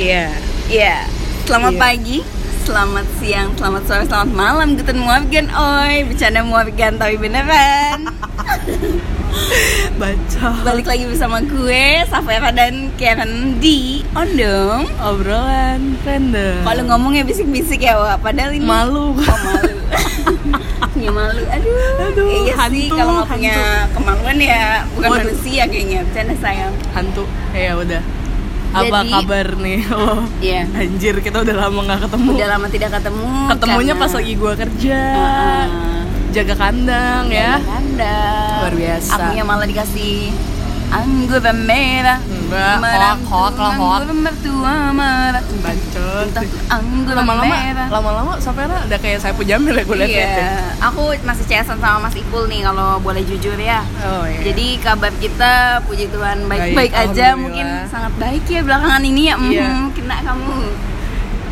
Iya. Iya. Selamat Iya. pagi, selamat siang, selamat sore, selamat malam. Guten Morgen, oi. Bercanda Morgan tapi beneran. Baca. Balik lagi bersama gue, Safera dan Karen di Ondong. Obrolan random. Kalau ngomongnya bisik-bisik ya, Wak. Padahal ini malu. Oh, malu. punya malu. Aduh. Aduh, iya sih hantu, kalau nggak punya kemaluan ya bukan Waduh. manusia kayaknya. Bercanda sayang. Hantu. Ya udah. Apa Jadi- kabar nih? Oh. Iya. Anjir, kita udah lama nggak ketemu. Udah lama tidak ketemu. Ketemunya karena- pas lagi gua kerja. Heeh. Jaga kandang ya. Kandang. Luar biasa. Akunya malah dikasih anggur merah. Enggak, hoak, hoak lah, hoak. Anggur mertua merah. Bacot. Anggur Lama-lama, merah. lama-lama Safera udah kayak saya Jamil ya gue liat Iya, aku masih cesan sama Mas Ipul nih kalau boleh jujur ya. Oh iya. Jadi kabar kita puji Tuhan Baik, baik-baik aja mungkin sangat baik ya belakangan ini ya. Iya. Kena kamu.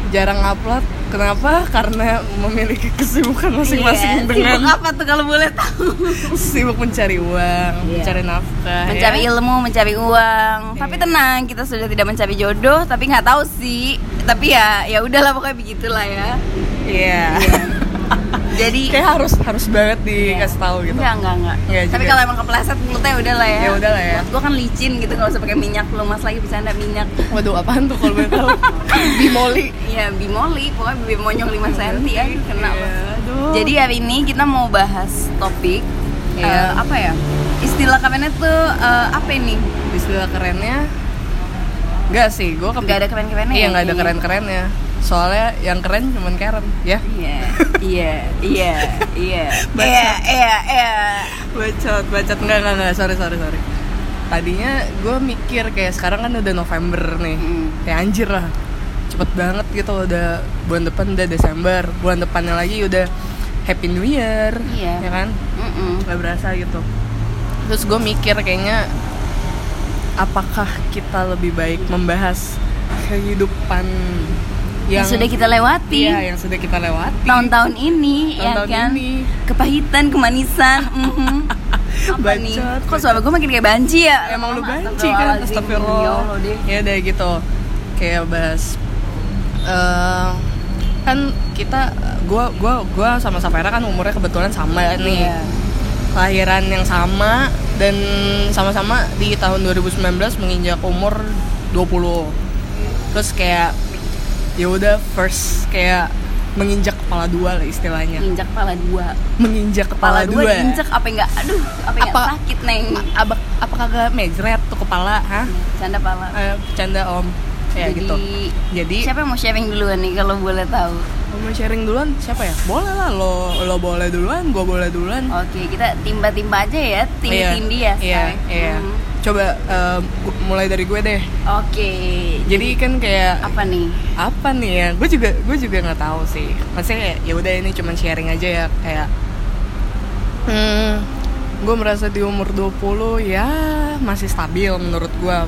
jarang upload. Kenapa? Karena memiliki kesibukan masing-masing dengan sibuk apa tuh kalau boleh tahu? sibuk mencari uang, Iya. mencari nafkah, mencari ya. ilmu, mencari uang. Iya. Tapi tenang, kita sudah tidak mencari jodoh, tapi nggak tahu sih. Tapi ya, ya udahlah pokoknya begitulah ya. Iya. Jadi Kayak harus harus banget dikasih tahu gitu. Enggak, enggak, enggak. Enggak Tapi kalau emang kepleset mulutnya udah lah ya. Ya udah lah ya. Gua kan licin gitu nggak usah pakai minyak lu mas lagi bercanda minyak. Waduh, apaan tuh kalau boleh tahu? Bimoli. Iya, bimoli, pokoknya bibir monyong 5 cm aja kena. Iya, aduh. Jadi hari ini kita mau bahas topik Iya. eh, apa ya? Istilah kerennya tuh eh, apa ini? Istilah kerennya Enggak sih, gue Nggak ada keren-kerennya Iya, ya? nggak ada Iya. keren-kerennya. Soalnya yang keren cuman Karen, ya. Iya, iya, iya, iya, iya, iya, iya. Bacot, bacot enggak enggak enggak, sorry sorry sorry. Tadinya gue mikir kayak sekarang kan udah November nih. Mm. Kayak anjir lah. Cepet banget gitu udah bulan depan udah Desember, bulan depannya lagi udah Happy New Year. Iya. Ya kan? Mm-mm. Gak berasa gitu. Terus gue mikir kayaknya apakah kita lebih baik membahas kehidupan yang Yang sudah kita lewati Iya, yang sudah kita lewati. tahun-tahun ini, ya Tahun-tahun kan? ini. Kepahitan, kemanisan. Apa nih? Bacot, Kok suara gue makin kayak banci ya? emang lu banci kan astagfirullah Ya deh. ya deh gitu kayak bahas eh, kan kita gua gua gua sama Safera kan umurnya kebetulan sama nih Iya. kelahiran yang sama dan sama-sama di tahun 2019 menginjak umur 20 terus kayak ya udah first kayak menginjak kepala dua lah istilahnya Injak kepala dua. menginjak Kepala kepala, dua, dua, diinjak apa enggak? Aduh, apa enggak Apa- sakit, Neng? apa apa kagak mejret tuh kepala hah Canda pala. eh, bercanda om ya Jadi, gitu jadi siapa yang mau sharing duluan nih kalau boleh tahu? mau sharing duluan siapa ya boleh lah lo lo boleh duluan gue boleh duluan Oke, kita timba-timba aja ya, Iya, tindi-tindi ya. iya iya Hmm. Coba gu- mulai dari gue deh. Oke. jadi kan kayak apa nih? apa nih ya? Gue juga gue juga nggak tahu sih. Maksudnya kayak, ya udah ini cuman sharing aja ya kayak hmm, gue merasa di umur 20 ya masih stabil menurut gue.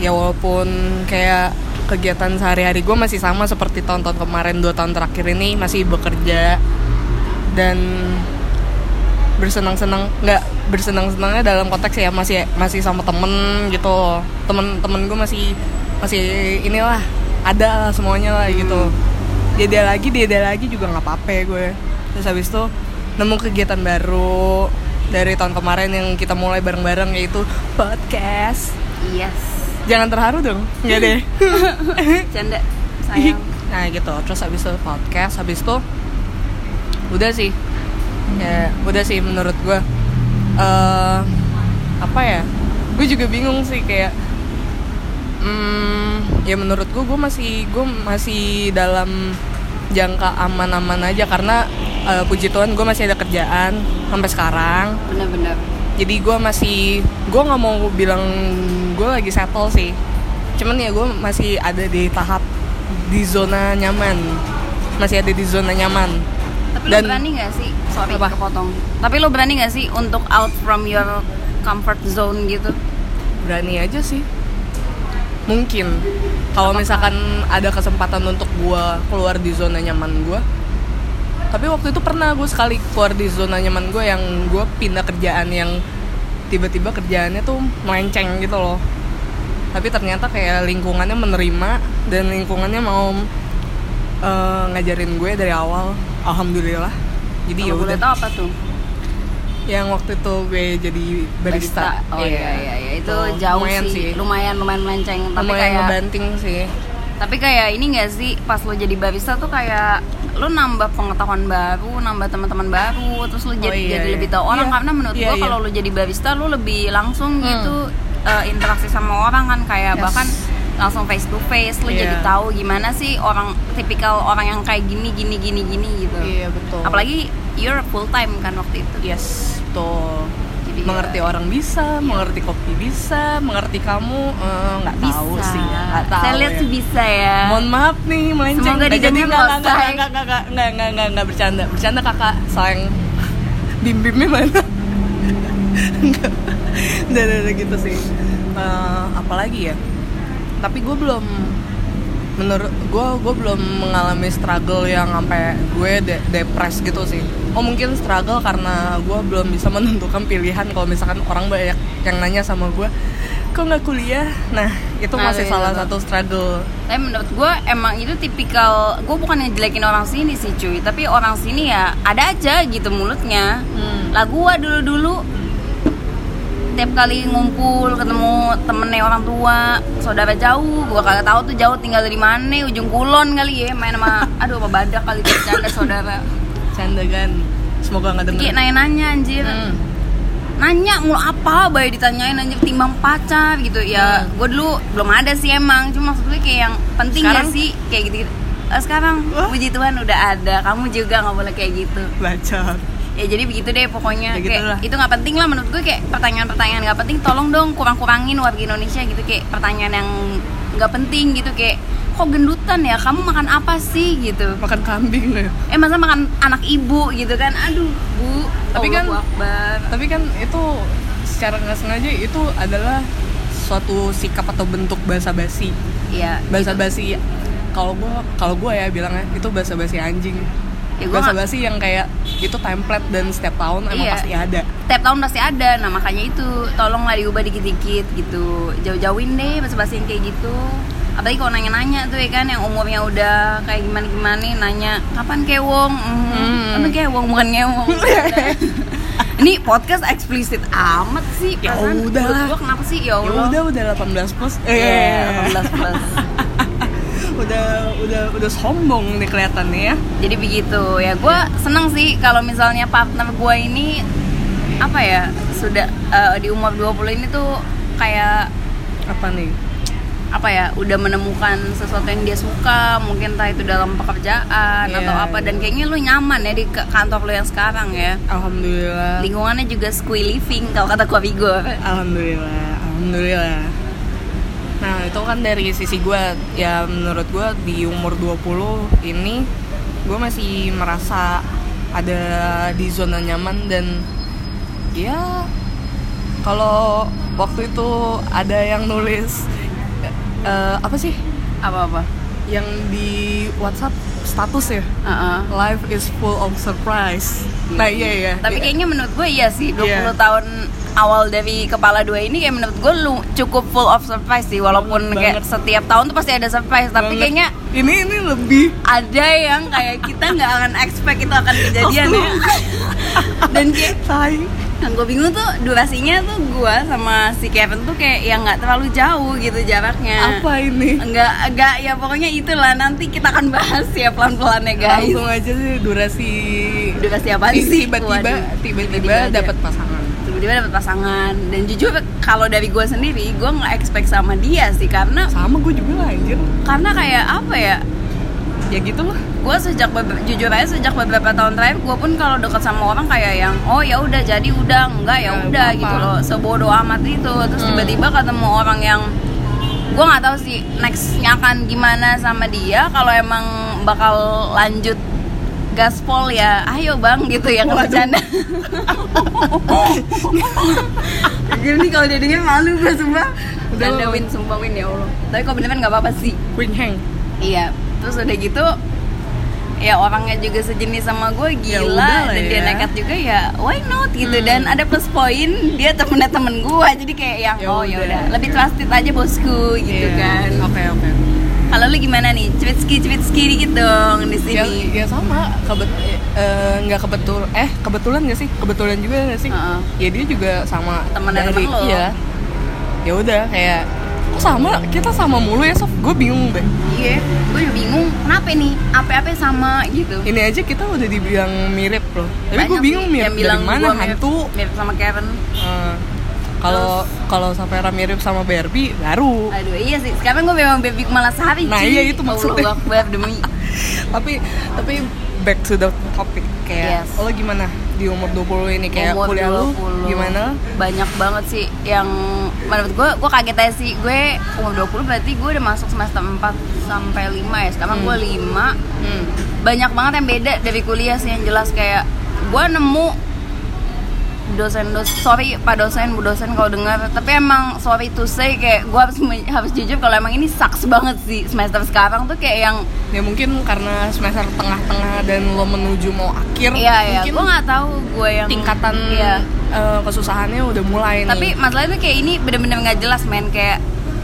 Ya walaupun kayak kegiatan sehari-hari gue masih sama seperti tahun-tahun kemarin dua tahun terakhir ini masih bekerja dan bersenang-senang. Nggak bersenang-senangnya dalam konteks ya masih masih sama temen gitu. Temen-temen gue masih masih inilah ada lah semuanya lah gitu. Dia dia lagi dia dia lagi juga nggak apa-apa gue. Terus habis itu nemu kegiatan baru dari tahun kemarin yang kita mulai bareng-bareng yaitu podcast. Yes. jangan terharu dong nggak deh. Canda sayang. nah gitu. Terus habis itu podcast habis itu udah sih. Ya udah sih menurut gue eh apa ya? Gue juga bingung sih kayak hmm, ya menurut gue gue masih gue masih dalam jangka aman-aman aja karena eh, puji Tuhan gue masih ada kerjaan sampai sekarang. Bener-bener. jadi gue masih gue nggak mau bilang gue lagi settle sih. Cuman ya gue masih ada di tahap di zona nyaman. Masih ada di zona nyaman Tapi Dan- lo berani gak sih? Sorry Apa? kepotong. Tapi lo berani gak sih untuk out from your comfort zone gitu? berani aja sih mungkin kalau misalkan ada kesempatan untuk gue keluar di zona nyaman gue tapi waktu itu pernah gue sekali keluar di zona nyaman gue yang gue pindah kerjaan yang tiba-tiba kerjaannya tuh melenceng gitu loh tapi ternyata kayak lingkungannya menerima dan lingkungannya mau eh, ngajarin gue dari awal alhamdulillah jadi ya udah tahu apa tuh? yang waktu itu gue jadi barista, Oh iya iya iya itu Tuh, jauh lumayan sih. lumayan lumayan melenceng tapi lumayan kayak ngebanting sih tapi kayak ini gak sih pas lo jadi barista tuh kayak lo nambah pengetahuan baru, nambah teman-teman baru, terus lo jadi iya, jadi iya. lebih tahu orang Iya. karena menurut Iya, gua iya. kalau lo jadi barista lo lebih langsung Hmm. gitu eh, interaksi sama orang kan kayak Yes. bahkan langsung face to face lo Iya. jadi tahu gimana sih orang tipikal orang yang kayak gini gini gini gini gitu. iya betul Apalagi you're full time kan waktu itu. yes betul Jadi mengerti ya, orang bisa, mengerti kopi bisa, mengerti kamu eh, nggak tahu bisa. sih, ya, nggak tahu. Saya lihat ya. sih bisa ya. Mohon maaf nih melenceng. Semoga Nggak didengar jadi nggak nggak nggak nggak nggak nggak nggak nggak nggak bercanda bercanda kakak sayang bim bimnya mana? Nggak. Udah, udah gitu sih. Eh, apalagi ya? Tapi gue belum menurut gue gue belum mengalami struggle yang sampai gue de- depres gitu sih. Oh mungkin struggle karena gue belum bisa menentukan pilihan kalau misalkan orang banyak yang nanya sama gue kok nggak kuliah? Nah itu Nah, masih itu, salah itu. satu struggle. Tapi menurut gue emang itu tipikal Gue bukan ngejelekin orang sini sih cuy. Tapi orang sini ya ada aja gitu mulutnya. Hmm. Lah gue dulu-dulu Tiap kali ngumpul ketemu temennya orang tua Saudara jauh Gue kagak tahu tuh jauh tinggal di mana Ujung kulon kali ya Main sama Aduh apa badak kali bercanda saudara canda kan semoga nggak denger Kayak nanya-nanya anjir Hmm. nanya mulu apa bayi ditanyain anjir timbang pacar gitu ya Hmm. gue dulu belum ada sih emang cuma maksud gue kayak yang penting Sekarang? ya sih kayak gitu, -gitu. sekarang Wah. puji Tuhan udah ada kamu juga nggak boleh kayak gitu bacot ya jadi begitu deh pokoknya. Ya kayak itu nggak penting lah menurut gue kayak pertanyaan-pertanyaan nggak penting tolong dong kurang-kurangin warga Indonesia gitu kayak pertanyaan yang nggak penting gitu kayak kok gendutan ya? Kamu makan apa sih? gitu. Makan kambing loh eh masa makan anak ibu gitu kan? Aduh bu Tapi kan- Akbar. tapi kan itu secara nggak sengaja itu adalah suatu sikap atau bentuk basa basi Iya, gitu. basi kalau gua kalau gua ya bilangnya itu basa basi anjing Ya, gua basa nggak- basi yang kayak itu template dan setiap tahun emang Iya. pasti ada. Tiap tahun pasti ada, nah makanya itu tolonglah diubah dikit-dikit gitu. Jauh-jauhin deh bahasa-bahasa yang kayak gitu. Apalagi kalau nanya-nanya tuh ya kan yang umurnya udah kayak gimana-gimana nih Nanya, kapan kewong? Hmm, Hmm. Tapi kewong? Bukan ngewong. Ini podcast eksplisit amat sih Ya udah gua kenapa sih? Ya ya Allah. udah udah 18 plus. Iya, eh. 18 plus udah udah udah sombong nih kelihatannya ya. Jadi begitu. Ya gue seneng sih kalau misalnya partner gue ini apa ya sudah eh, di umur 20 ini tuh kayak apa nih? apa ya udah menemukan sesuatu yang dia suka mungkin entah itu dalam pekerjaan Iya, atau apa. dan iya. kayaknya lu nyaman ya di kantor lu yang sekarang ya. Alhamdulillah. Lingkungannya juga squee living kalau kata gua Vigor Alhamdulillah, alhamdulillah. Nah, itu kan dari sisi gue ya menurut gue di umur 20 ini gue masih merasa ada di zona nyaman dan ya kalau waktu itu ada yang nulis eh, apa sih? Apa apa yang di WhatsApp status ya? Life is full of surprise. Nah iya iya. Tapi Iya. kayaknya menurut gue iya sih 20 Iya. tahun awal dari kepala dua ini kayak menurut gue lu cukup full of surprise sih walaupun kayak banget. setiap tahun tuh pasti ada surprise tapi kayaknya ini ini lebih ada yang kayak kita nggak akan expect itu akan kejadian ya. Dan kayak yang gue bingung tuh durasinya tuh gue sama si Kevin tuh kayak yang nggak terlalu jauh gitu jaraknya. Apa ini? Enggak enggak ya pokoknya itulah nanti kita akan bahas ya pelan pelan ya guys. Langsung aja sih durasi durasi apa sih? Tiba-tiba tiba-tiba dapat pasangan tiba-tiba dapat pasangan. Dan jujur kalau dari gue sendiri gue nggak expect sama dia sih karena sama gue juga lah anjir. Karena kayak apa ya? Ya gitu lah. Gue sejak jujur aja sejak beberapa tahun terakhir gue pun kalau deket sama orang kayak yang oh ya udah jadi udah enggak ya Ya, udah gitu loh. Sebodoh amat itu. Terus Hmm. tiba-tiba ketemu orang yang gue nggak tahu sih nextnya akan gimana sama dia. Kalau emang bakal lanjut gaspol ya ayo bang gitu ya Waduh. bercanda. Jadi kalau dia denger malu gue sumpah. Udah, Bercanda win sumpah win ya allah. Tapi kalau beneran nggak apa-apa sih. Wing hang Iya, terus udah gitu ya orangnya juga sejenis sama gue Ya gila. udah lah dan dia ya. nekat juga ya why not gitu. Hmm. dan ada plus poin dia temennya temen gue. Jadi kayak yang Ya oh ya udah. udah. Lebih trusted aja bosku gitu Iya. kan. Oke oke kalau lu gimana nih? Cipitski cipitski dikit dong di ya, sini. ya sama. Kebet eh, nggak kebetul eh kebetulan gak sih? Kebetulan juga gak sih? Heeh. ya dia juga sama Temennya dari temen lo. iya. Ya udah kayak kok sama? Kita sama mulu ya sof. Gue bingung deh iya gue juga bingung. Kenapa nih? Apa-apa sama gitu. Ini aja kita udah dibilang mirip loh. Tapi gue bingung mirip yang bilang dari mana mirip- hantu. mirip sama Karen kalau kalau Savera mirip sama Barbie baru aduh iya sih sekarang gue memang baby Malasari Nah, cuy. iya, itu maksudnya. Allah demi tapi tapi back to the topic kayak Yes. lo gimana di umur 20 ini kayak Umur kuliah lu 20. gimana banyak banget sih yang menurut gue gue kaget aja sih gue umur 20 berarti gue udah masuk semester 4 sampai 5 ya sekarang Hmm. gue 5 hmm. banyak banget yang beda dari kuliah sih yang jelas kayak gue nemu dosen dosen sorry pak dosen bu dosen kalau dengar tapi emang sorry to say kayak gue harus harus jujur kalau emang ini sucks banget sih semester sekarang tuh kayak yang ya mungkin karena semester tengah-tengah dan lo menuju mau akhir iya ya mungkin gue nggak tahu gue yang tingkatan iya. eh, kesusahannya udah mulai tapi nih masalahnya tuh kayak ini bener-bener nggak jelas men kayak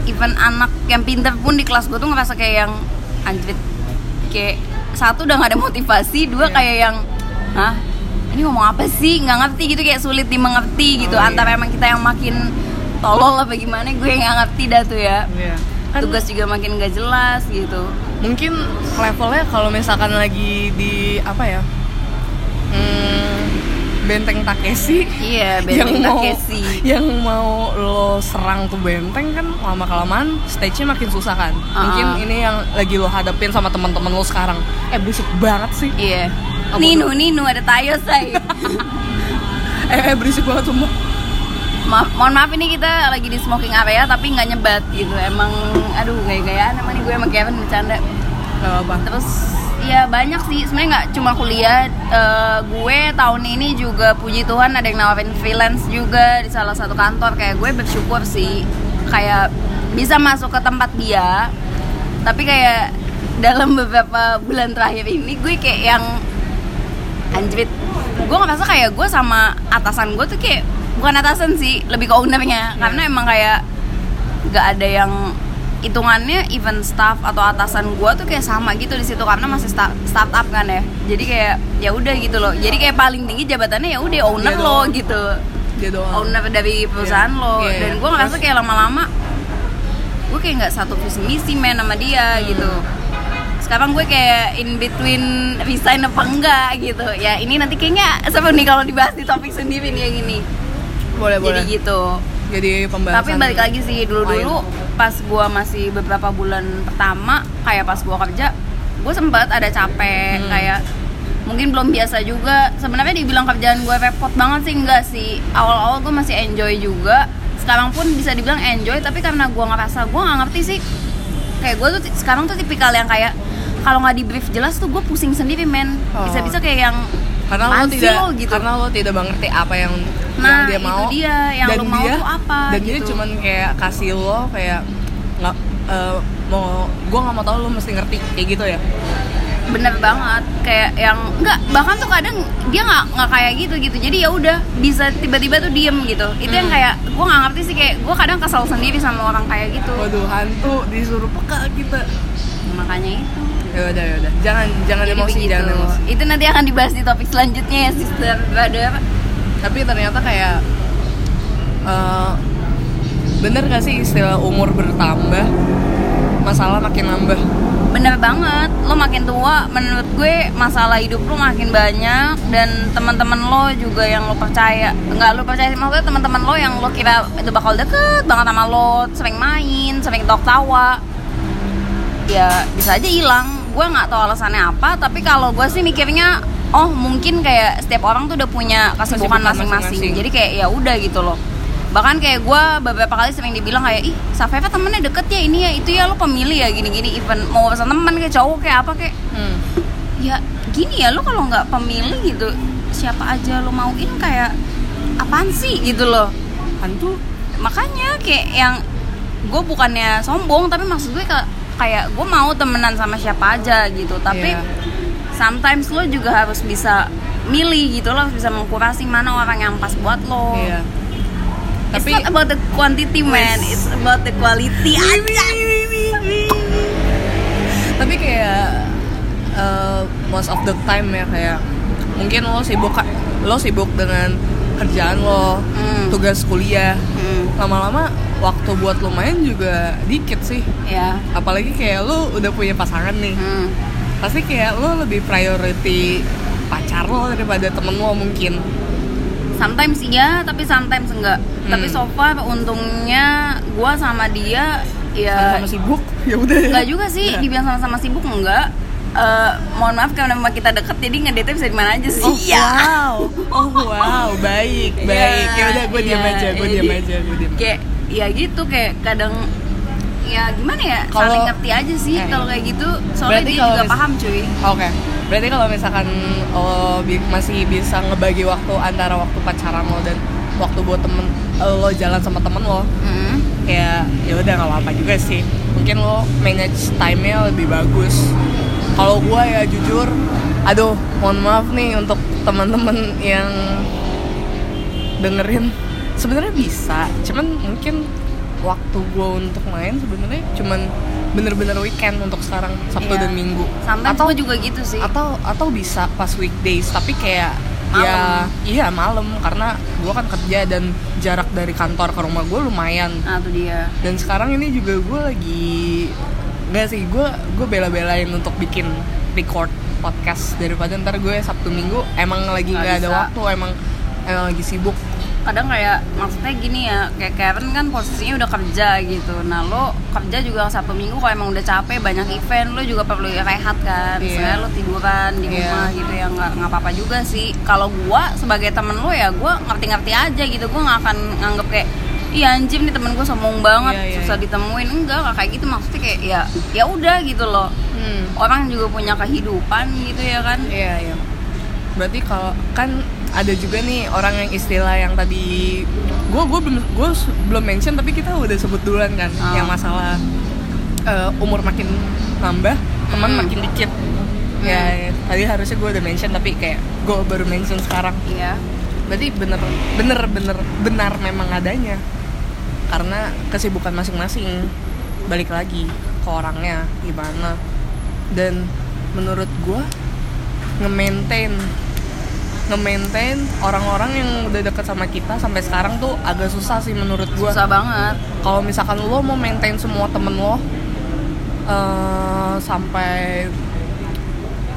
even anak yang pinter pun di kelas gue tuh ngerasa kayak yang anjrit kayak satu udah nggak ada motivasi dua Iya. kayak yang hah ini ngomong apa sih? Nggak ngerti gitu kayak sulit dimengerti gitu. Oh, iya. antara emang kita yang makin tolol apa gimana gue nggak ngerti dah tuh ya. Iya. Kan tugas juga makin nggak jelas gitu. Mungkin levelnya kalau misalkan lagi di apa ya hmm, benteng Takeshi iya yang benteng mau Takeshi. yang mau lo serang tuh benteng kan lama kelamaan stage-nya makin susah kan. Ah. mungkin ini yang lagi lo hadapin sama teman-teman lo sekarang. Eh berisik banget sih. Iya Apa Ninu Ninu ada tayo say. Eh, eh berisik banget sumpah. Maaf, mohon maaf ini kita lagi di smoking area tapi nggak nyebat gitu. Emang aduh gaya-gayaan emang nih gue sama Kevin bercanda. Gak apa terus ya banyak sih. Sebenarnya nggak cuma kuliah Eh, gue tahun ini juga puji Tuhan ada yang nawarin freelance juga di salah satu kantor. Kayak gue bersyukur sih kayak bisa masuk ke tempat dia tapi kayak dalam beberapa bulan terakhir ini gue kayak yang anjrit. Gue ngerasa kayak gue sama atasan gue tuh kayak bukan atasan sih lebih ke ownernya. Karena emang kayak gak ada yang hitungannya even staff atau atasan gue tuh kayak sama gitu di situ karena masih sta- startup kan ya. Jadi kayak ya udah gitu loh. Jadi kayak paling tinggi jabatannya ya udah owner Dia lo doang. gitu. Dia doang. Owner dari perusahaan Iya. lo. Iya, dan iya. gue ngerasa kayak lama-lama gue kayak nggak satu visi misi men sama dia Hmm. gitu sekarang gue kayak in between resign apa enggak gitu. Ya ini nanti kayaknya seru nih kalau dibahas di topik sendiri nih yang ini. Boleh jadi boleh. gitu. Jadi pembahasan tapi balik lagi sih dulu-dulu pas gue masih beberapa bulan pertama kayak pas gue kerja gue sempat ada capek Hmm. kayak mungkin belum biasa juga. Sebenarnya dibilang kerjaan gue repot banget sih enggak sih. Awal-awal gue masih enjoy juga. Sekarang pun bisa dibilang enjoy tapi karena gue ngerasa gue nggak ngerti sih. Kayak gue tuh sekarang tuh tipikal yang kayak kalau nggak di brief jelas tuh gue pusing sendiri men. Oh. bisa-bisa kayak yang karena lo "Apaan sih tidak lo?" gitu. karena lo tidak mengerti apa yang Nah, yang dia mau. dia, yang dan lo mau dia, tuh apa, dan dia gitu. cuman kayak kasih lo kayak nggak eh, mau gue nggak mau tahu lo mesti ngerti kayak gitu ya? Bener banget. Kayak yang enggak bahkan tuh kadang dia nggak nggak kayak gitu gitu. Jadi ya udah bisa tiba-tiba tuh diem gitu. Itu yang Hmm. kayak gue nggak ngerti sih kayak gue kadang kesel sendiri sama orang kayak gitu. Waduh hantu disuruh peka kita. Makanya itu ya udah ya udah. Jangan jangan Jadi emosi begitu. jangan emosi. Itu nanti akan dibahas di topik selanjutnya ya sister. Brother tapi ternyata kayak eh, bener gak sih istilah umur bertambah masalah makin nambah? Bener banget. Lo makin tua menurut gue masalah hidup lo makin banyak dan teman-teman lo juga yang lo percaya. Nggak lo percaya sih maksudnya teman-teman lo yang lo kira itu bakal deket banget sama lo sering main sering tok tawa ya bisa aja hilang gue nggak tahu alasannya apa tapi kalau gue sih mikirnya oh mungkin kayak setiap orang tuh udah punya kesibukan masing-masing. jadi kayak ya udah gitu loh. Bahkan kayak gue beberapa kali sering dibilang kayak ih Safeva temennya deket ya ini ya itu ya lo pemilih ya gini-gini even mau pesan teman kayak cowok kayak apa kayak. Hmm. ya gini ya lo kalau nggak pemilih gitu siapa aja lo mauin kayak apaan sih? gitu loh. Hantu makanya kayak yang gue bukannya sombong tapi maksud gue kayak kayak gue mau temenan sama siapa aja gitu tapi Iya. sometimes lo juga harus bisa milih gitu lo harus bisa mengkurasi mana orang yang pas buat lo. It's Tapi not about the quantity man, it's about the quality aja. tapi kayak uh, most of the time ya kayak mungkin lo sibuk lo sibuk dengan kerjaan lo, Hmm. tugas kuliah. Hmm, Lama-lama waktu buat lo main juga dikit sih. ya. Apalagi kayak lo udah punya pasangan nih. Hmm. Pasti kayak lo lebih priority pacar lo daripada temen lo mungkin. Sometimes iya, tapi sometimes enggak. Hmm. Tapi so far untungnya gua sama dia ya Sama-sama sibuk, ya udah. enggak juga sih Ya. dibilang sama-sama sibuk enggak. Eh, mohon maaf karena memang kita deket jadi ngedate bisa di mana aja sih. Oh Iya. wow, oh wow, baik, baik. Iya, Ya udah, gue diam iya. aja, gue diam aja, gue diam. Kayak ya gitu kayak kadang ya gimana ya Kalau- saling ngerti aja sih Eh. kalau kayak gitu soalnya dia juga mis- paham cuy Oke, berarti kalau misalkan lo bi- masih bisa ngebagi waktu antara waktu pacaran lo dan waktu buat temen lo jalan sama temen lo, Mm. kayak ya udah nggak apa-apa juga sih. Mungkin lo manage time-nya lebih bagus. Kalau gue ya jujur, aduh, mohon maaf nih untuk teman-teman yang dengerin. Sebenarnya bisa, cuman mungkin waktu gue untuk main sebenarnya cuman bener-bener weekend untuk sekarang Sabtu Iya. dan Minggu. Sometimes atau juga gitu sih. atau atau bisa pas weekdays tapi kayak Malam. ya iya malam. Karena gue kan kerja dan jarak dari kantor ke rumah gue lumayan. Nah tuh dia. Dan sekarang ini juga gue lagi nggak sih gue gue bela-belain untuk bikin record podcast. Daripada ntar gue sabtu minggu emang lagi Nggak ada waktu emang emang lagi sibuk kadang kayak maksudnya gini ya kayak Karen kan posisinya udah kerja gitu nah lo kerja juga sabtu minggu kalau emang udah capek banyak event lo juga perlu rehat kan Iya. misalnya lo tiduran di Iya. rumah gitu ya nggak nggak apa-apa juga sih kalau gua sebagai temen lo ya gua ngerti-ngerti aja gitu gua nggak akan nganggep kayak Iya anjir nih temen gue sombong banget Iya, iya, susah iya. ditemuin enggak nggak kayak gitu maksudnya kayak ya ya udah gitu loh hmm. orang juga punya kehidupan gitu ya kan Iya iya. Berarti kalau kan ada juga nih orang yang istilah yang tadi gue gue belum gue belum mention tapi kita udah sebut duluan kan Ah. yang masalah eh, umur makin nambah teman Hmm. makin dikit. Ya, tadi harusnya gue udah mention tapi kayak gue baru mention sekarang. iya Berarti bener bener bener benar memang adanya karena kesibukan masing-masing balik lagi ke orangnya gimana dan menurut gue nge-maintain nge-maintain orang-orang yang udah deket sama kita sampai sekarang tuh agak susah sih menurut gue susah banget. Kalau misalkan lo mau maintain semua temen lo eh, sampai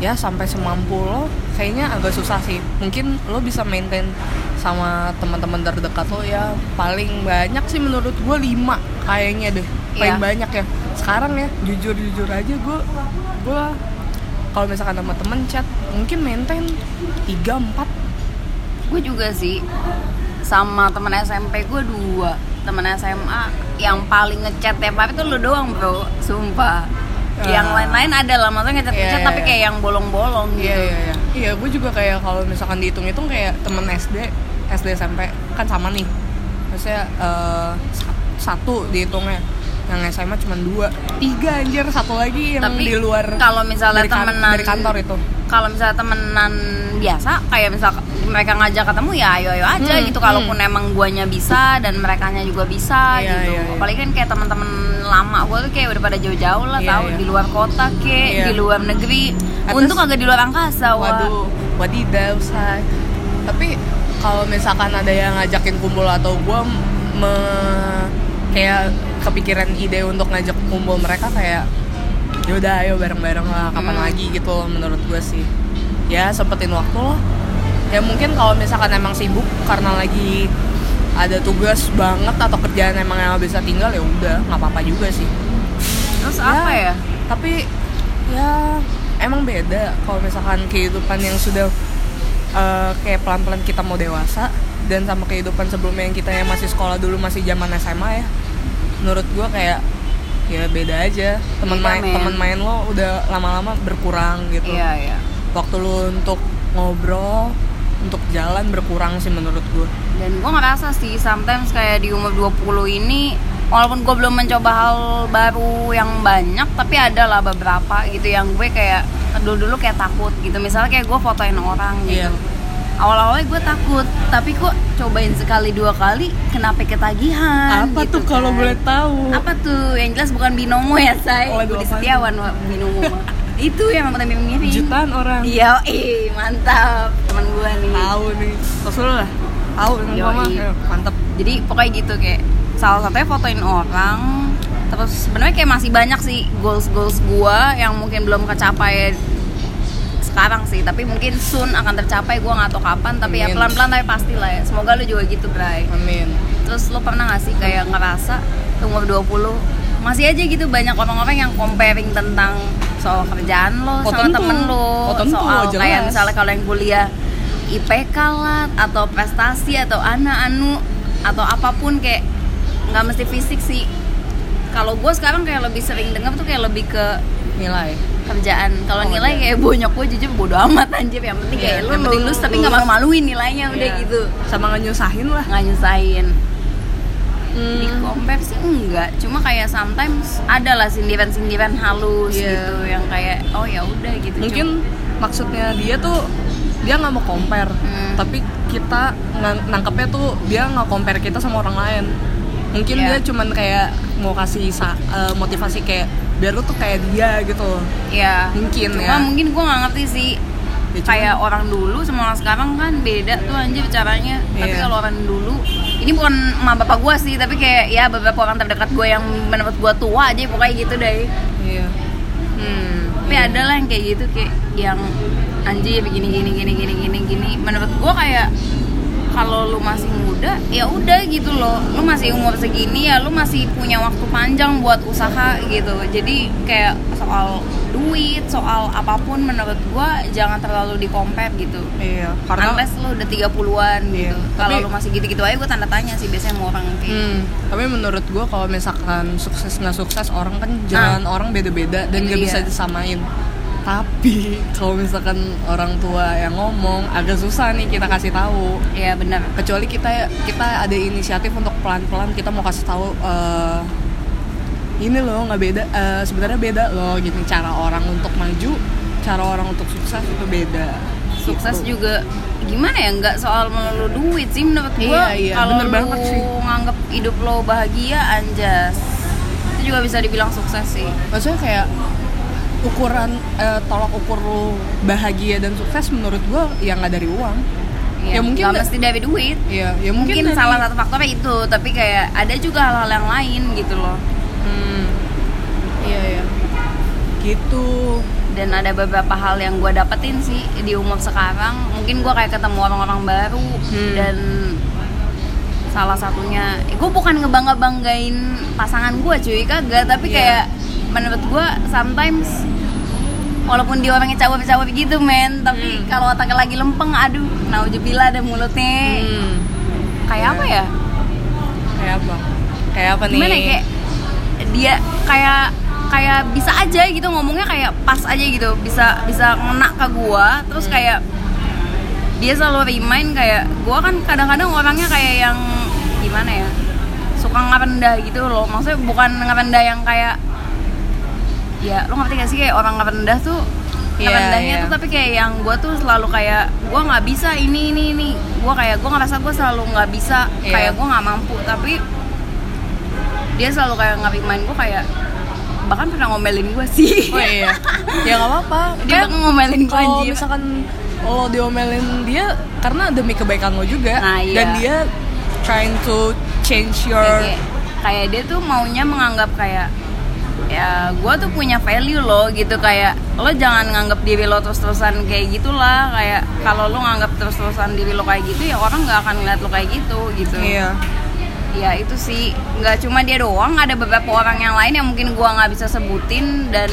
ya sampai semampu lo kayaknya agak susah sih. Mungkin lo bisa maintain sama teman-teman terdekat lo ya. Paling banyak sih menurut gue lima kayaknya deh. Paling Iya. banyak ya. Sekarang ya jujur jujur aja gue gue kalau misalkan sama temen chat mungkin maintain tiga empat gue juga sih sama temen SMP gue dua temen SMA yang paling ngechat tiap hari tuh lu doang bro sumpah yang Ah. lain-lain ada lah maksudnya ngechat ngechat iya, tapi iya. kayak yang bolong-bolong gitu Iya iya iya. Iya, gue juga kayak kalau misalkan dihitung-hitung kayak temen SD, SD SMP kan sama nih. Maksudnya sa- satu dihitungnya. Yang SMA cuma dua, tiga anjir satu lagi yang Tapi di luar kalau misalnya dari, kan- temenan dari kantor itu. kalau misalnya temenan biasa kayak misal mereka ngajak ketemu ya ayo ayo aja Hmm, gitu kalaupun emang guanya bisa dan mereka juga bisa Iya, gitu iya, iya. apalagi kan kayak teman-teman lama gue tuh kayak udah pada jauh-jauh lah Iya, tahu iya. di luar kota kayak Iya. di luar negeri Atas- untung agak di luar angkasa wah Waduh, wadidaw say. Tapi kalau misalkan ada yang ngajakin kumpul atau gue me kayak kepikiran ide untuk ngajak kumpul mereka kayak yaudah ayo bareng-bareng lah kapan Hmm. lagi gitu loh menurut gue sih. Ya sempetin waktu loh ya mungkin kalau misalkan emang sibuk karena lagi ada tugas banget atau kerjaan emang yang bisa tinggal ya udah nggak apa-apa juga sih. Terus apa ya? tapi ya emang beda kalau misalkan kehidupan yang sudah eh, kayak pelan-pelan kita mau dewasa dan sama kehidupan sebelumnya yang kita yang masih sekolah dulu masih zaman SMA ya. Menurut gua kayak ya beda aja. Teman Beda, main teman main lo udah lama-lama berkurang gitu. Iya iya. Waktu lo untuk ngobrol untuk jalan berkurang sih menurut gua. Dan gue ngerasa sih sometimes kayak di umur 20 ini walaupun gue belum mencoba hal baru yang banyak tapi ada lah beberapa gitu yang gue kayak dulu dulu kayak takut gitu. Misalnya kayak gue fotoin orang gitu. Iya. Awal-awalnya gue takut tapi kok cobain sekali dua kali kenapa ketagihan apa gitu tuh kalau kan. boleh tahu? Apa tuh? Yang jelas bukan binomo ya say. Lagu Budi? Setiawan binomo itu yang pernah mirip jutaan orang. Iya ih mantap. Teman gue nih. Tahu nih. Terus lu lah. Tahu mama mantep. Jadi pokoknya gitu kayak salah satunya fotoin orang. Terus sebenarnya kayak masih banyak sih goals goals gua yang mungkin belum kecapai sekarang sih tapi mungkin soon akan tercapai gua nggak tahu kapan tapi ya Amin. pelan pelan tapi pasti lah ya semoga lu juga gitu Bray amin terus lu pernah gak sih kayak ngerasa umur 20 masih aja gitu banyak orang-orang yang comparing tentang soal kerjaan lo Oh, sama tentu. temen lo Oh, tentu, soal jelas. kayak misalnya kalau yang kuliah IPK lah atau prestasi atau anak anu atau apa pun kayak nggak mesti fisik sih kalau gue sekarang kayak lebih sering dengar tuh kayak lebih ke nilai kerjaan kalau Oh, nilai iya. kayak bonyok gue jujur bodo amat anjir yang penting Iya, kayak lu yang penting lulus tapi lulus. nggak malu-maluin nilainya udah Iya. gitu sama nggak nyusahin lah nggak nyusahin Hmm. di compare sih enggak cuma kayak sometimes ada lah sindiran-sindiran halus Iya. gitu yang kayak oh ya udah gitu mungkin maksudnya dia tuh dia nggak mau compare Hmm. tapi kita nangkepnya tuh dia nggak compare kita sama orang lain mungkin Iya. dia cuman kayak mau kasih eh, motivasi kayak biar lu tuh kayak dia gitu ya mungkin cuma ya. mungkin gue nggak ngerti sih. Ya, cuman- kayak orang dulu sama orang sekarang kan beda tuh anjir caranya. Tapi Iya. kalau orang dulu ini bukan emak bapak gue sih tapi kayak ya beberapa orang terdekat gue yang menurut gue tua aja pokoknya gitu deh. Iya. Hmm tapi iya. ada lah yang kayak gitu kayak yang anjir begini gini gini gini gini gini. Menurut gua kayak kalau lu masih muda ya udah gitu loh lu masih umur segini ya lu masih punya waktu panjang buat usaha gitu jadi kayak soal duit soal apa pun menurut gua jangan terlalu di compare gitu iya karena unless lu udah 30-an Iya, gitu kalau lu masih gitu-gitu aja gua tanda tanya sih biasanya sama orang kayak gitu. Hmm, tapi menurut gue kalau misalkan sukses nggak sukses orang kan jalan orang beda-beda dan dia. bisa disamain. Tapi kalau misalkan orang tua yang ngomong agak susah nih kita kasih tahu. Iya benar Kecuali kita kita ada inisiatif untuk pelan-pelan kita mau kasih tahu eh, ini loh nggak beda eh, sebenarnya beda loh gitu cara orang untuk maju, cara orang untuk sukses itu beda. sukses Gitu. juga gimana ya nggak soal melulu duit sih menurut Iya, gua iya, kalau lu banget sih. nganggep hidup lo bahagia anjas itu juga bisa dibilang sukses sih maksudnya kayak ukuran eh, tolak ukur lu bahagia dan sukses menurut gua ya nggak dari uang ya, Ya, mungkin nggak mesti dari duit Iya, ya mungkin, mungkin, dari- salah satu faktornya itu tapi kayak ada juga hal-hal yang lain gitu loh Hmm. Iya ya. Gitu. dan ada beberapa hal yang gue dapetin sih di umur sekarang mungkin gue kayak ketemu orang-orang baru Hmm. dan salah satunya gue bukan ngebangga banggain pasangan gue cuy kagak tapi Iya. kayak menurut gue sometimes walaupun dia orangnya cawap-cawap gitu men tapi Hmm. kalau otaknya lagi lempeng aduh naujubillah ada mulutnya Hmm. kayak apa ya Kayak apa? Kayak apa nih? gimana ya kayak dia kayak kayak bisa aja gitu ngomongnya kayak pas aja gitu bisa bisa ngena ke gua terus Hmm. kayak dia selalu remind kayak gua kan kadang-kadang orangnya kayak yang gimana ya suka ngerendah gitu loh maksudnya bukan ngerendah yang kayak ya lo ngerti gak sih kayak orang ngerendah tuh Iya, ngerendahnya iya. tuh tapi kayak yang gua tuh selalu kayak gua nggak bisa ini ini ini gua kayak gua ngerasa gua selalu nggak bisa Iya. kayak gua nggak mampu tapi dia selalu kayak ngerimain gue kayak bahkan pernah ngomelin gue sih Oh iya. ya nggak apa-apa. dia Kan ngomelin gue kalau misalkan lo diomelin dia karena demi kebaikan lo juga Nah, iya. dan dia trying to change your kayak, kayak dia tuh maunya menganggap kayak ya gue tuh punya value loh gitu. Kayak lo jangan nganggap diri lo terus-terusan kayak gitulah. Kayak kalau lo nganggap terus-terusan diri lo kayak gitu ya orang nggak akan ngeliat lo kayak gitu gitu. Iya. ya itu sih. Nggak cuma dia doang ada beberapa orang yang lain yang mungkin gua nggak bisa sebutin dan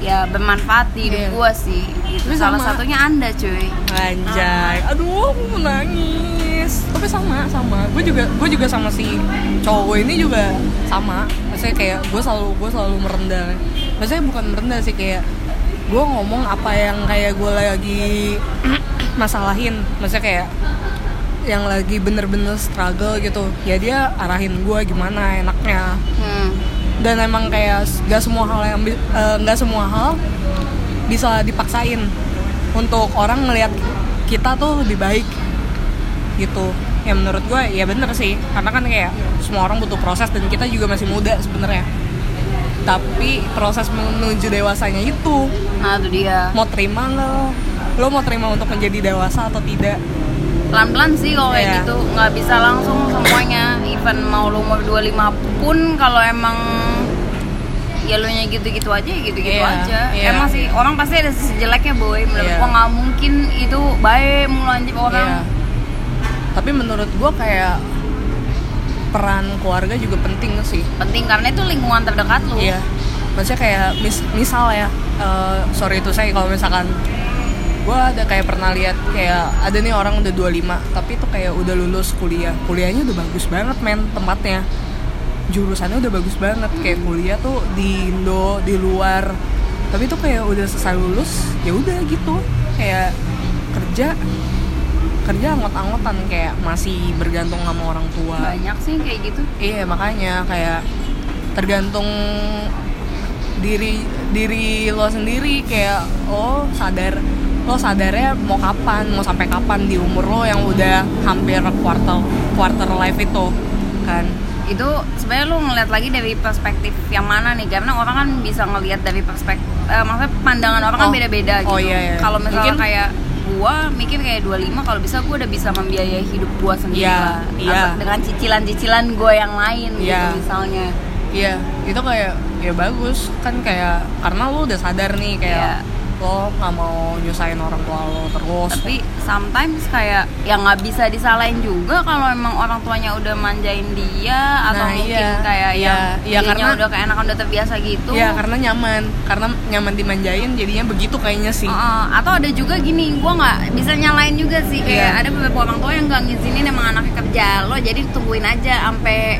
ya bermanfaat di hidup Iya. gua sih. Gitu. Salah sama- satunya anda cuy. Anjay, aduh aku mau nangis. Tapi sama, sama. Gue juga, gue juga sama si cowok gue ini juga sama. Maksudnya kayak gue selalu, gue selalu merendah. Maksudnya bukan merendah sih kayak gue ngomong apa yang kayak gue lagi masalahin. Maksudnya kayak yang lagi bener-bener struggle gitu. Ya dia arahin gue gimana enaknya. hmm. dan emang kayak gak semua hal yang eh, nggak semua hal bisa dipaksain untuk orang ngelihat kita tuh lebih baik gitu. Ya menurut gue ya bener sih. Karena kan kayak semua orang butuh proses dan kita juga masih muda sebenarnya. Tapi proses menuju dewasanya itu nah itu dia. mau terima lo? Lo mau terima untuk menjadi dewasa atau tidak? Pelan-pelan sih kalau kayak Iya. gitu. Nggak bisa langsung semuanya. Even mau lu umur 25 pun kalau emang ya lu nya gitu-gitu aja ya gitu-gitu Iya, aja. iya, emang sih orang pasti ada sisi jeleknya boy. Menurut Iya. gua nggak mungkin itu baik mulu anjir orang Iya. Tapi menurut gue kayak peran keluarga juga penting sih. Penting karena itu lingkungan terdekat lu. Iya. Maksudnya kayak mis misal ya, eh, sorry itu saya kalau misalkan gue ada kayak pernah lihat kayak ada nih orang udah 25 tapi itu kayak udah lulus kuliah. Kuliahnya udah bagus banget men tempatnya. Jurusannya udah bagus banget kayak kuliah tuh di Indo di luar. Tapi itu kayak udah selesai lulus ya udah gitu. Kayak kerja kerja anggot-anggotan kayak masih bergantung sama orang tua. Banyak sih kayak gitu. Iya makanya kayak tergantung diri diri lo sendiri kayak lo sadar lo sadarnya mau kapan mau sampai kapan di umur lo yang udah hampir quarter quarter life itu kan. Itu sebenarnya lu ngeliat lagi dari perspektif yang mana nih? Karena orang kan bisa ngelihat dari perspektif eh, maksudnya pandangan orang kan Oh. beda-beda gitu. Oh, iya, iya. kalau misalnya Mungkin- kayak gua mikir kayak 25 kalau bisa gua udah bisa membiayai hidup gua sendiri Iya, lah iya. Atau dengan cicilan-cicilan gua yang lain Iya. gitu misalnya iya itu kayak ya bagus kan kayak karena lo udah sadar nih kayak lo nggak mau nyusahin orang tua lo terus. Tapi sometimes kayak yang nggak bisa disalahin juga kalau emang orang tuanya udah manjain dia atau Nah, mungkin iya. kayak Iya, yang iya, karena- udah keenakan udah terbiasa gitu. Ya karena nyaman. Karena nyaman dimanjain jadinya begitu kayaknya sih. Heeh, atau ada juga gini, gue nggak bisa nyalain juga sih. Kayak Iya. ada beberapa orang tua yang nggak ngizinin emang anaknya kerja lo jadi tungguin aja sampai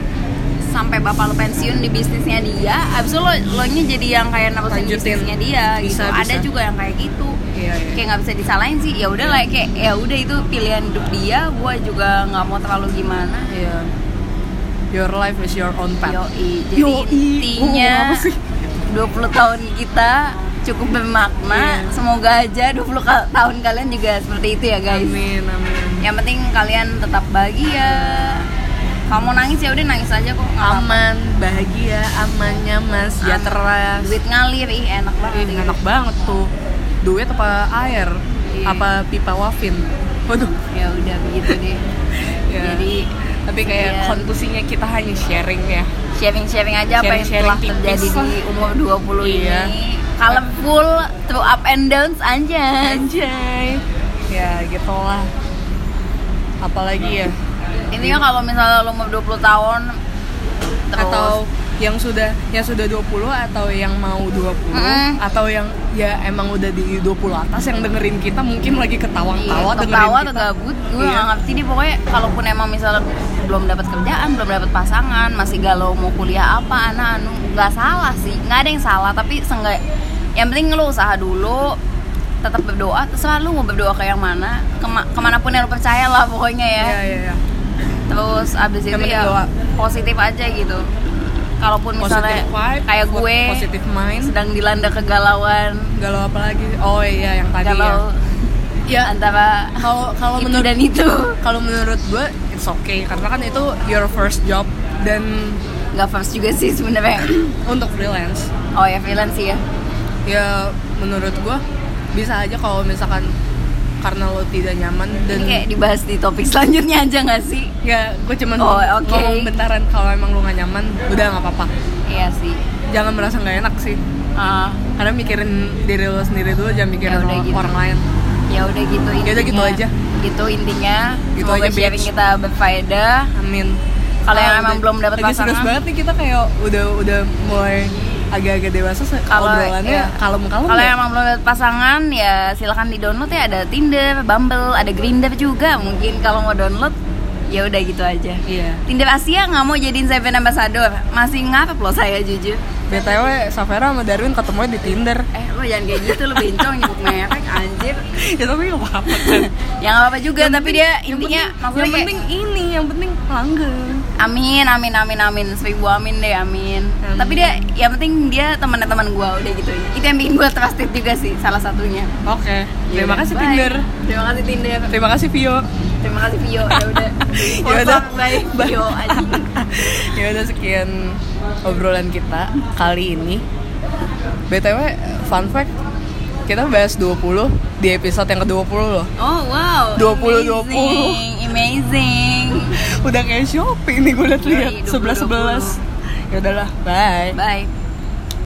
sampai bapak lo pensiun di bisnisnya dia, abis itu lo lo nya jadi yang kayak nerusin bisnisnya dia gitu. Bisa, Ada bisa. juga yang kayak gitu. iya, iya. Kayak nggak bisa disalahin sih. Ya udah lah kayak ya udah itu pilihan hidup dia. Gue juga nggak mau terlalu gimana. Iya. Your life is your own path. Yoi. Jadi Yoi. intinya Oh, apa sih? 20 tahun kita cukup bermakna. Iya. Semoga aja 20 ka- tahun kalian juga seperti itu ya guys. Amin, amin. Yang penting kalian tetap bahagia. Kamu nangis ya udah nangis aja kok. nggak. Aman, bahagia, aman, nyaman, sejahtera. Duit ngalir ih enak banget. Ih, enak banget tuh. Duit apa air? Iya. Apa pipa wafin? Waduh. Ya udah begitu deh. Ya. Jadi tapi kayak Iya. konklusinya kita hanya sharing ya. sharing-sharing aja apa yang Sharing-sharing telah terjadi di umur 20 Iya. ini. Colorful, through up and downs aja. Anjay. Ya, gitulah. Apalagi ya? Intinya kalau misalnya lo umur 20 tahun terus atau yang sudah yang sudah 20 atau yang mau 20 Mm. atau yang ya emang udah di 20 atas yang dengerin kita mungkin lagi ketawa-tawa Iya, dengerin ketawa kita. atau gabut gue Iya. ngerti nih pokoknya kalaupun emang misalnya belum dapat kerjaan belum dapat pasangan masih galau mau kuliah apa anak anu nggak salah sih nggak ada yang salah tapi seenggak yang penting lo usaha dulu tetap berdoa terserah lu mau berdoa ke yang mana kema- ke mana pun yang lo percaya lah pokoknya ya Iya, iya, iya. Terus abis Yang itu ya doa. positif aja gitu kalaupun misalnya vibe, kayak gue positive mind. sedang dilanda kegalauan Galau apa lagi? Oh iya yang tadi galau ya. Ya, antara kalau kalau itu menurut dan itu kalau menurut gue it's okay karena kan itu your first job dan nggak first juga sih sebenarnya untuk freelance oh ya freelance sih ya ya menurut gue bisa aja kalau misalkan karena lo tidak nyaman dan ini kayak dibahas di topik selanjutnya aja nggak sih? Ya gue cuman Oh, ngomong- oke. ngomong bentaran kalau emang lo gak nyaman udah nggak apa-apa. Iya sih. Jangan merasa nggak enak sih. Ah, karena mikirin diri lo sendiri dulu jangan mikirin Ya orang, gitu. orang lain. Ya udah gitu intinya Ya udah gitu aja. gitu intinya. Gitu semoga aja, sharing bitch. kita berfaedah. Amin. Kalau yang Ah, emang belum dapet lagi serius pasangan. banget nih kita kayak udah udah mulai agak-agak dewasa Kalau- obrolannya iya. kalem-kalem Kalau ya. emang belum dapet pasangan ya silakan di download ya ada Tinder, Bumble, ada Grindr juga mungkin kalau mau download ya udah gitu aja. iya Tinder Asia nggak mau jadiin Seven Ambassador masih ngarep loh saya jujur. btw Safera sama Darwin ketemu di Tinder Eh lo jangan kayak gitu lo bencong nyebut merek anjir. ya tapi gak apa-apa kan Ya nggak apa-apa juga Yang tapi penting- dia yang intinya penting- maksudnya yang kayak penting ini yang penting langgeng Amin, amin, amin, amin. Seribu amin deh, amin. Amin. Tapi dia, yang penting dia teman teman gue udah gitu. Itu yang bikin gue trusted juga sih, salah satunya. Oke. Terima Iya. kasih Bye. Tinder. Terima kasih Tinder. Terima kasih Vio. Terima kasih Vio. Ya udah. Ya udah. Bye. Vio aja. ya udah sekian obrolan kita kali ini. BTW fun fact kita bahas 20 di episode yang ke-20 loh. Oh wow. 20, 20. Amazing. Amazing. Udah kayak shopping nih gue liat-liat 20, 11 11. Ya udahlah, bye. Bye.